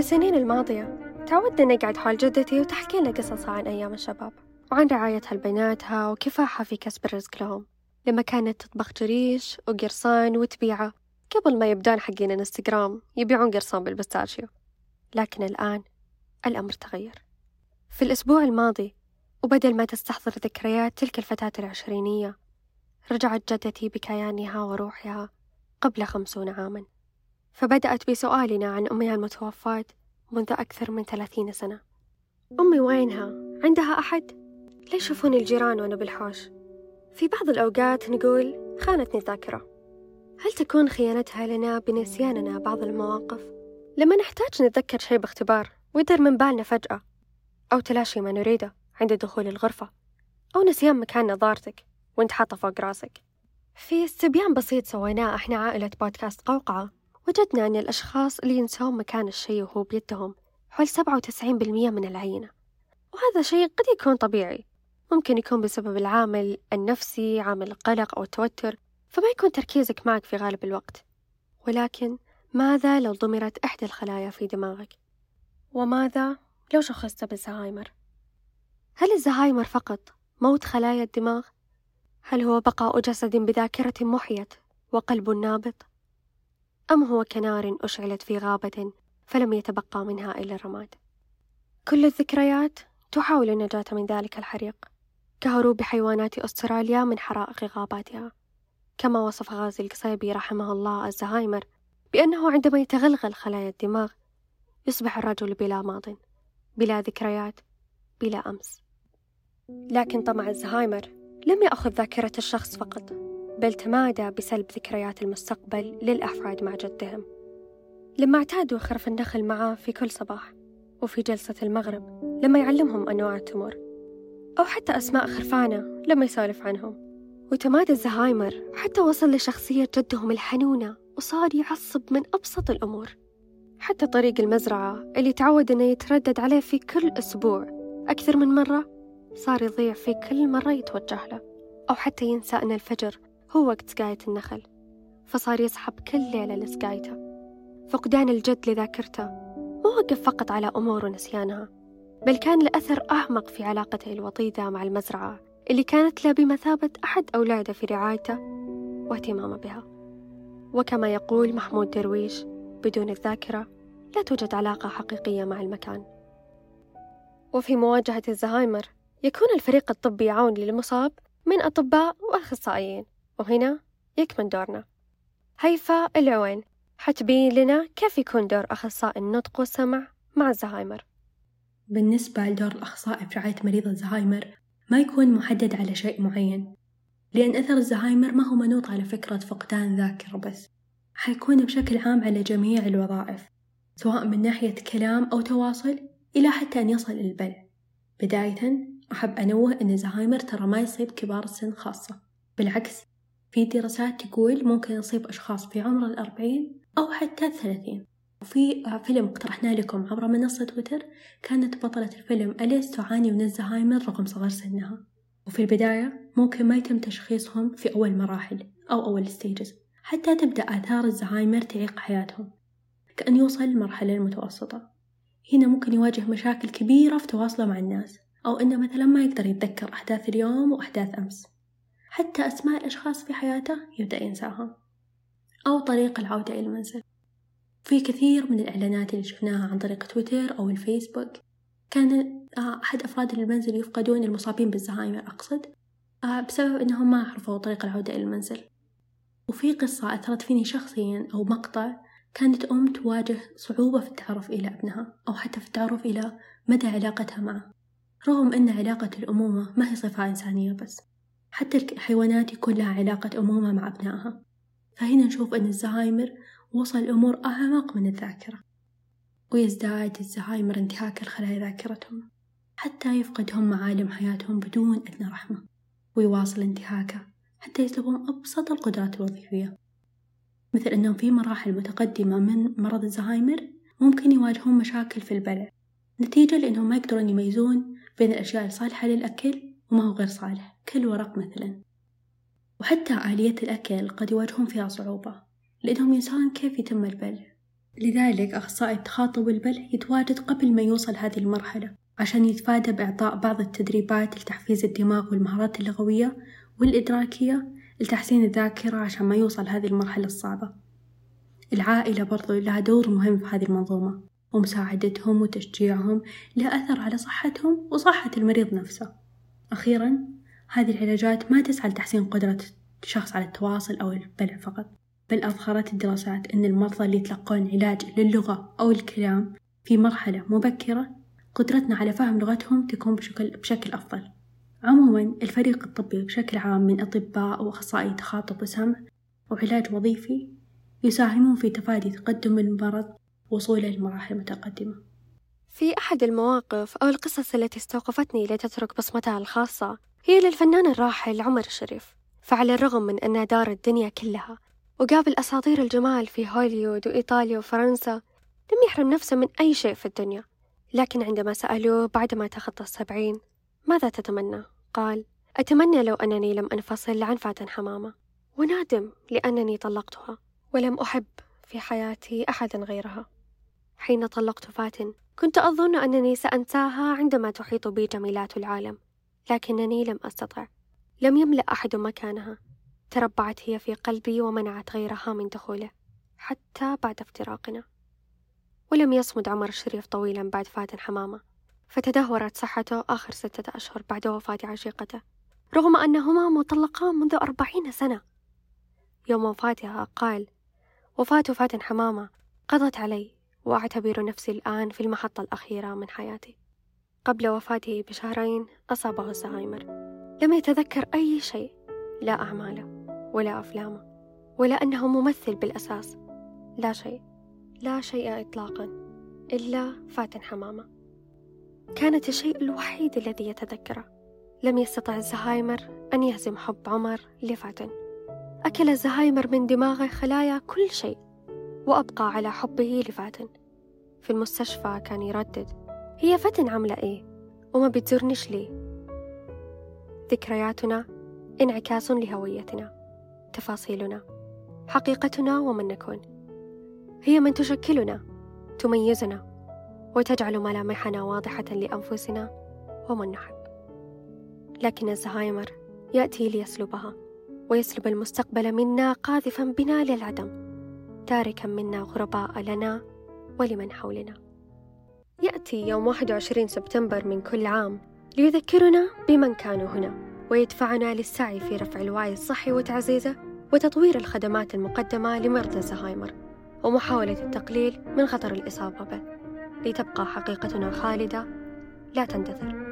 السنين الماضية تعودنا نقعد حول جدتي وتحكي لنا قصصها عن أيام الشباب وعن رعايتها لبناتها وكفاحها في كسب الرزق لهم لما كانت تطبخ جريش وقرصان وتبيعه قبل ما يبدون حقين الانستغرام يبيعون قرصان بالبستاشيو. لكن الآن الأمر تغير. في الأسبوع الماضي وبدل ما تستحضر ذكريات تلك الفتاة العشرينية رجعت جدتي بكيانها وروحها قبل خمسون عاما. فبدأت بسؤالنا عن أمها المتوفاة منذ أكثر من ثلاثين سنة أمي وينها؟ عندها أحد؟ لا يشوفوني الجيران وأنا بالحوش في بعض الأوقات نقول خانتني الذاكرة هل تكون خيانتها لنا بنسياننا بعض المواقف؟ لما نحتاج نتذكر شيء باختبار ويدر من بالنا فجأة أو تلاشي ما نريده عند دخول الغرفة أو نسيان مكان نظارتك وانت حاطة فوق راسك في استبيان بسيط سويناه إحنا عائلة بودكاست قوقعة وجدنا أن الأشخاص اللي ينسون مكان الشيء وهو بيدهم حوالي سبعة وتسعين بالمية من العينة وهذا شيء قد يكون طبيعي ممكن يكون بسبب العامل النفسي عامل القلق أو التوتر فما يكون تركيزك معك في غالب الوقت ولكن ماذا لو ضمرت إحدى الخلايا في دماغك؟ وماذا لو شخصت بالزهايمر؟ هل الزهايمر فقط موت خلايا الدماغ؟ هل هو بقاء جسد بذاكرة محيت وقلب نابض؟ أم هو كنار أشعلت في غابة فلم يتبقى منها إلا الرماد؟ كل الذكريات تحاول النجاة من ذلك الحريق. كهروب حيوانات أستراليا من حرائق غاباتها. كما وصف غازي القصيبي رحمه الله الزهايمر بأنه عندما يتغلغل خلايا الدماغ يصبح الرجل بلا ماضٍ بلا ذكريات بلا أمس. لكن طمع الزهايمر لم يأخذ ذاكرة الشخص فقط. بل تمادى بسلب ذكريات المستقبل للأفراد مع جدهم. لما اعتادوا خرف النخل معه في كل صباح وفي جلسة المغرب لما يعلمهم أنواع التمور أو حتى أسماء خرفانة لما يسولف عنهم. وتمادى الزهايمر حتى وصل لشخصية جدهم الحنونة وصار يعصب من أبسط الأمور. حتى طريق المزرعة اللي تعود إنه يتردد عليه في كل أسبوع أكثر من مرة صار يضيع في كل مرة يتوجه له أو حتى ينسى أن الفجر هو وقت سقاية النخل فصار يسحب كل ليلة لسقايته فقدان الجد لذاكرته ما وقف فقط على أمور ونسيانها بل كان الأثر أعمق في علاقته الوطيدة مع المزرعة اللي كانت له بمثابة أحد أولاده في رعايته واهتمامه بها. وكما يقول محمود درويش بدون الذاكرة لا توجد علاقة حقيقية مع المكان. وفي مواجهة الزهايمر يكون الفريق الطبي يعاون للمصاب من أطباء وأخصائيين. وهنا يكمن دورنا. هيفا العوين حتبين لنا كيف يكون دور أخصائي النطق والسمع مع الزهايمر؟ بالنسبة لدور الأخصائي في رعاية مريض الزهايمر ما يكون محدد على شيء معين لأن أثر الزهايمر ما هو منوط على فكرة فقدان ذاكرة بس. حيكون بشكل عام على جميع الوظائف سواء من ناحية كلام أو تواصل إلى حتى أن يصل البل. بداية أحب أنوه أن الزهايمر ترى ما يصيب كبار السن خاصة بالعكس في دراسات تقول ممكن يصيب أشخاص في عمر الأربعين أو حتى الثلاثين. وفي فيلم اقترحناه لكم عبر منصة تويتر كانت بطلة الفيلم أليس تعاني من الزهايمر رغم صغر سنها. وفي البداية ممكن ما يتم تشخيصهم في أول مراحل أو أول ستيجز حتى تبدأ آثار الزهايمر تعيق حياتهم كأن يوصل للمرحلة المتوسطة هنا ممكن يواجه مشاكل كبيرة في تواصله مع الناس أو إنه مثلا ما يقدر يتذكر أحداث اليوم وأحداث أمس. حتى أسماء الأشخاص في حياته يبدأ ينساها أو طريق العودة إلى المنزل. في كثير من الإعلانات اللي شفناها عن طريق تويتر أو الفيسبوك كان آه، أحد أفراد المنزل يفقدون المصابين بالزهايمر أقصد آه، بسبب أنهم ما عرفوا طريق العودة إلى المنزل. وفي قصة أثرت فيني شخصيا أو مقطع كانت أم تواجه صعوبة في التعرف إلى ابنها أو حتى في التعرف إلى مدى علاقتها معه. رغم أن علاقة الأمومة ما هي صفة إنسانية بس. حتى الحيوانات يكون لها علاقة أمومة مع أبنائها. فهنا نشوف أن الزهايمر وصل الأمور أعمق من الذاكرة ويزداد الزهايمر انتهاك الخلايا ذاكرتهم حتى يفقدهم معالم حياتهم بدون أدنى رحمة ويواصل انتهاكه حتى يسلبهم أبسط القدرات الوظيفية. مثل أنهم في مراحل متقدمة من مرض الزهايمر ممكن يواجهون مشاكل في البلع نتيجة لأنهم ما يقدرون يميزون بين الأشياء الصالحة للأكل وما هو غير صالح كالورق مثلا. وحتى آلية الأكل قد يواجهون فيها صعوبة لأنهم ينسون كيف يتم البلع؟ لذلك أخصائي التخاطب والبلع يتواجد قبل ما يوصل هذه المرحلة عشان يتفادى بإعطاء بعض التدريبات لتحفيز الدماغ والمهارات اللغوية والإدراكية لتحسين الذاكرة عشان ما يوصل هذه المرحلة الصعبة. العائلة برضو لها دور مهم في هذه المنظومة ومساعدتهم وتشجيعهم له أثر على صحتهم وصحة المريض نفسه. أخيرا هذه العلاجات ما تسعى لتحسين قدرة الشخص على التواصل أو البلع فقط بل أظهرت الدراسات أن المرضى اللي يتلقون علاج للغة أو الكلام في مرحلة مبكرة قدرتنا على فهم لغتهم تكون بشكل, بشكل أفضل. عموما الفريق الطبي بشكل عام من أطباء وأخصائي تخاطب وسمع وعلاج وظيفي يساهمون في تفادي تقدم المرض وصوله لمراحل متقدمة. في أحد المواقف أو القصص التي استوقفتني لتترك بصمتها الخاصة هي للفنان الراحل عمر الشريف فعلى الرغم من أنه دار الدنيا كلها وقابل أساطير الجمال في هوليوود وإيطاليا وفرنسا لم يحرم نفسه من أي شيء في الدنيا لكن عندما سألوه بعدما تخطى السبعين ماذا تتمنى؟ قال أتمنى لو أنني لم أنفصل عن فاتن حمامة ونادم لأنني طلقتها ولم أحب في حياتي أحدا غيرها حين طلقت فاتن كنت أظن أنني سأنساها عندما تحيط بي جميلات العالم لكنني لم أستطع. لم يملأ أحد مكانها. تربعت هي في قلبي ومنعت غيرها من دخوله حتى بعد افتراقنا. ولم يصمد عمر الشريف طويلا بعد فاتن حمامة. فتدهورت صحته آخر ستة أشهر بعد وفاة عشيقته. رغم أنهما مطلقان منذ أربعين سنة. يوم وفاتها قال وفاة فاتن حمامة قضت علي. وأعتبر نفسي الآن في المحطة الأخيرة من حياتي. قبل وفاته بشهرين أصابه ألزهايمر. لم يتذكر أي شيء لا أعماله ولا أفلامه ولا أنه ممثل بالأساس. لا شيء لا شيء إطلاقا إلا فاتن حمامة. كانت الشيء الوحيد الذي يتذكره. لم يستطع ألزهايمر أن يهزم حب عمر لفاتن. أكل ألزهايمر من دماغه خلايا كل شيء. وأبقى على حبه لفاتن في المستشفى كان يردد هي فاتن عاملة إيه؟ وما بتزورنيش ليه؟ ذكرياتنا انعكاس لهويتنا تفاصيلنا حقيقتنا ومن نكون. هي من تشكلنا تميزنا وتجعل ملامحنا واضحة لأنفسنا ومن نحب لكن الزهايمر يأتي ليسلبها ويسلب المستقبل منا قاذفا بنا للعدم. تاركا منا غرباء لنا ولمن حولنا. يأتي يوم 21 سبتمبر من كل عام ليذكرنا بمن كانوا هنا ويدفعنا للسعي في رفع الوعي الصحي وتعزيزه وتطوير الخدمات المقدمة لمرضى الزهايمر ومحاولة التقليل من خطر الإصابة به. لتبقى حقيقتنا خالدة لا تندثر.